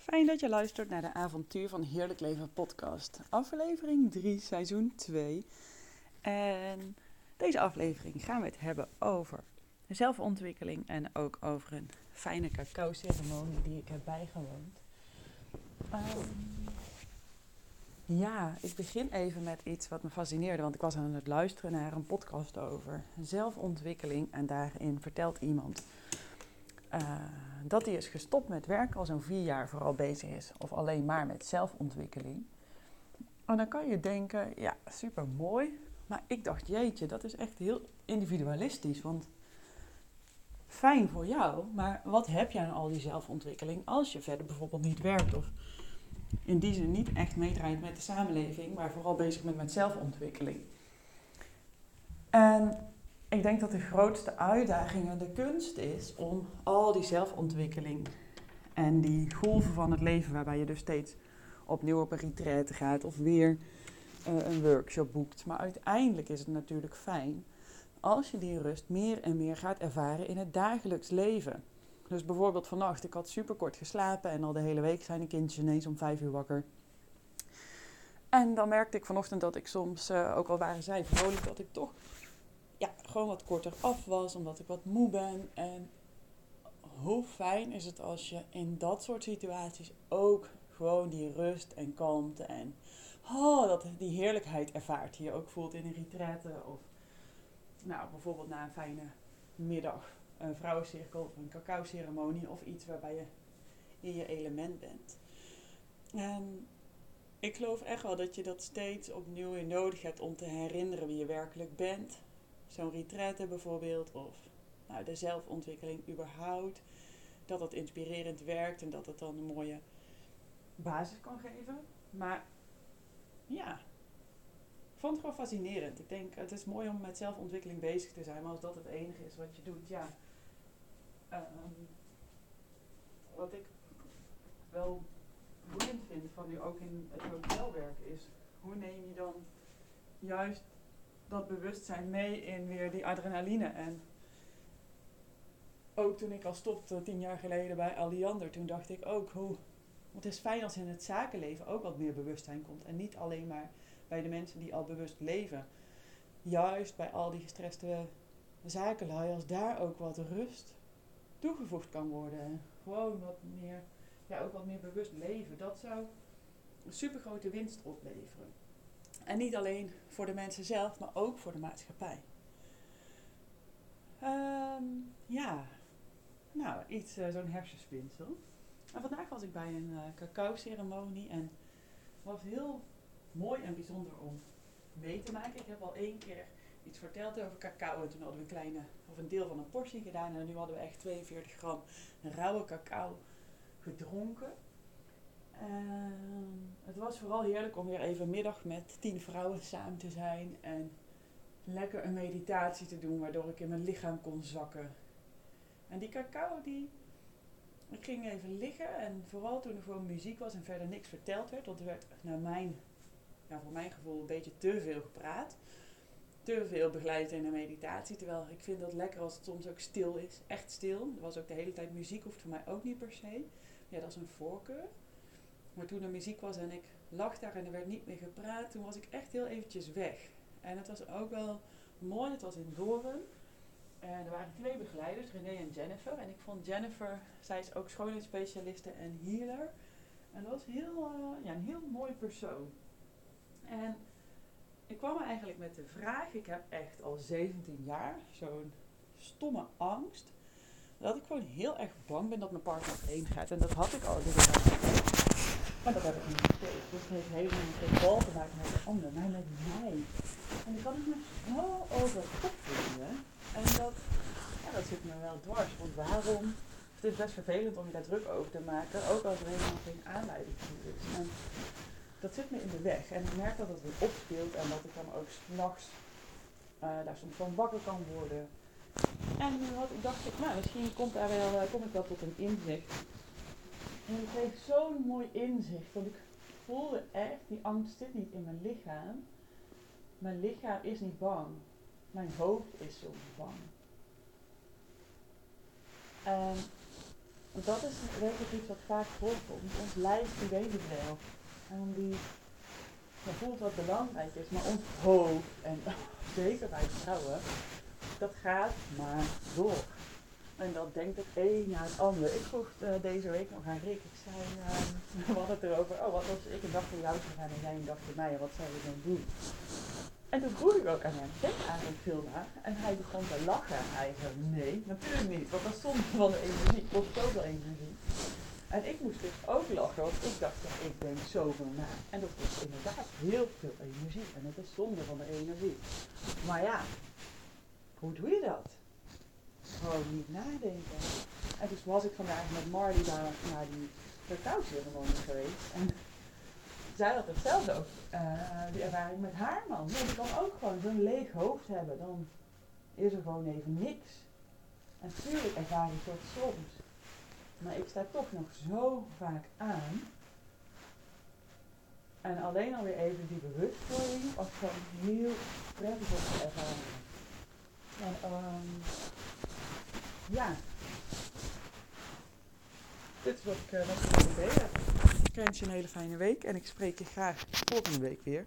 Fijn dat je luistert naar de Avontuur van Heerlijk Leven podcast. Aflevering 3, seizoen 2. En deze aflevering gaan we het hebben over zelfontwikkeling en ook over een fijne cacao-ceremonie die ik heb bijgewoond. Ehm, ja, ik begin even met iets wat me fascineerde, want ik was aan het luisteren naar een podcast over zelfontwikkeling en daarin vertelt iemand uh, dat hij is gestopt met werk al zo'n vier jaar vooral bezig is, of alleen maar met zelfontwikkeling. En dan kan je denken, ja, super mooi. Maar ik dacht, jeetje, dat is echt heel individualistisch. Want fijn voor jou, maar wat heb jij aan al die zelfontwikkeling als je verder bijvoorbeeld niet werkt of in die zin niet echt meedraait met de samenleving, maar vooral bezig bent met zelfontwikkeling? En ik denk dat de grootste uitdaging en de kunst is om al die zelfontwikkeling en die golven van het leven, waarbij je dus steeds opnieuw op een retraite gaat of weer uh, een workshop boekt. Maar uiteindelijk is het natuurlijk fijn als je die rust meer en meer gaat ervaren in het dagelijks leven. Dus bijvoorbeeld vannacht, ik had super kort geslapen en al de hele week zijn de kindjes ineens om vijf uur wakker. En dan merkte ik vanochtend dat ik soms, uh, ook al waren zij vrolijk, dat ik toch ja, gewoon wat korter af was, omdat ik wat moe ben. En hoe fijn is het als je in dat soort situaties ook gewoon die rust en kalmte en oh, dat, die heerlijkheid ervaart die je ook voelt in een retraite of nou, bijvoorbeeld na een fijne middag, een vrouwencirkel of een cacao-ceremonie of iets waarbij je in je element bent. En ik geloof echt wel dat je dat steeds opnieuw nodig hebt om te herinneren wie je werkelijk bent, zo'n retraite bijvoorbeeld, of nou, de zelfontwikkeling überhaupt, dat dat inspirerend werkt en dat het dan een mooie basis kan geven. Maar ja, ik vond het gewoon fascinerend. Ik denk, het is mooi om met zelfontwikkeling bezig te zijn, maar als dat het enige is wat je doet, ja. Um, wat ik wel boeiend vind van nu ook in het hotel werken is, hoe neem je dan juist dat bewustzijn mee in weer die adrenaline. En ook toen ik al stopte tien jaar geleden bij Alliander, toen dacht ik ook hoe. Het is fijn als in het zakenleven ook wat meer bewustzijn komt. En niet alleen maar bij de mensen die al bewust leven. Juist bij al die gestreste zakenlui, als daar ook wat rust toegevoegd kan worden. Gewoon wat meer, ja, ook wat meer bewust leven. Dat zou een super grote winst opleveren. En niet alleen voor de mensen zelf, maar ook voor de maatschappij. Um, ja, nou, iets, uh, zo'n hersenspinsel. En vandaag was ik bij een uh, cacao-ceremonie en was heel mooi en bijzonder om mee te maken. Ik heb al één keer iets verteld over cacao en toen hadden we een kleine, of een deel van een portie gedaan en nu hadden we echt 42 gram rauwe cacao gedronken. Uh, het was vooral heerlijk om weer even middag met tien vrouwen samen te zijn en lekker een meditatie te doen, waardoor ik in mijn lichaam kon zakken. En die cacao, die. Ik ging even liggen en vooral toen er gewoon muziek was en verder niks verteld werd, want er werd naar mijn, ja, voor mijn gevoel een beetje te veel gepraat. Te veel begeleid in een meditatie. Terwijl ik vind dat lekker als het soms ook stil is. Echt stil. Er was ook de hele tijd muziek, hoeft voor mij ook niet per se. Ja, dat is een voorkeur. Maar toen er muziek was en ik lag daar en er werd niet meer gepraat, toen was ik echt heel eventjes weg. En het was ook wel mooi, het was in Doren. En er waren twee begeleiders, René en Jennifer. En ik vond Jennifer, zij is ook schoonheidsspecialiste en healer. En dat was heel, uh, ja, een heel mooi persoon. En ik kwam eigenlijk met de vraag, ik heb echt al 17 jaar zo'n stomme angst. Dat ik gewoon heel erg bang ben dat mijn partner heen gaat. En dat had ik al. Maar dat heb ik niet steeds. Dus het heeft helemaal geen bal te maken met de ander, maar met mij. En ik kan het me zo over kop vinden. En dat, ja, dat zit me wel dwars. Want waarom? Het is best vervelend om je daar druk over te maken, ook als er helemaal geen aanleiding voor is. En dat zit me in de weg. En ik merk dat het weer opspeelt en dat ik dan ook s'nachts uh, daar soms van wakker kan worden. En nu had, dacht ik, nou, misschien komt daar wel, uh, kom ik wel tot een inzicht en ik kreeg zo'n mooi inzicht. Want ik voelde echt, die angst zit niet in mijn lichaam. Mijn lichaam is niet bang. Mijn hoofd is soms bang. En dat is werkelijk iets wat vaak voorkomt. Ons lijf die weet het wel. En die ja, voelt wat belangrijk is. Maar ons hoofd, en zeker bij vrouwen, dat gaat maar door. En dat denkt het een na het ander. Ik vroeg uh, deze week nog aan Rick. Ik zei, uh, we hadden het erover. Oh, wat als ik een dag voor jou zou gaan en jij een dag voor mij. Wat zou je dan doen? En toen vroeg ik ook aan hem, denk eigenlijk veel naar. En hij begon te lachen. Hij zei, nee, natuurlijk niet. Want dat stond van de energie, kost zoveel energie. En ik moest dus ook lachen, want ik dacht, ja, ik denk zoveel na. En dat kost inderdaad heel veel energie. En het is zonde van de energie. Maar ja, hoe doe je dat? Gewoon niet nadenken. En dus was ik vandaag met Marley daar naar die cacao-ceremonie geweest. En zij had hetzelfde ook, uh, die ervaring met haar man. Ja, die kan ook gewoon zo'n leeg hoofd hebben. Dan is er gewoon even niks. En natuurlijk ervaar ik dat soms. Maar ik sta toch nog zo vaak aan. En alleen alweer even die bewustwording was gewoon heel prettig om te ervaren. En um, ja, dit is wat ik uh, delen heb. Ik wens je een hele fijne week en ik spreek je graag volgende week weer.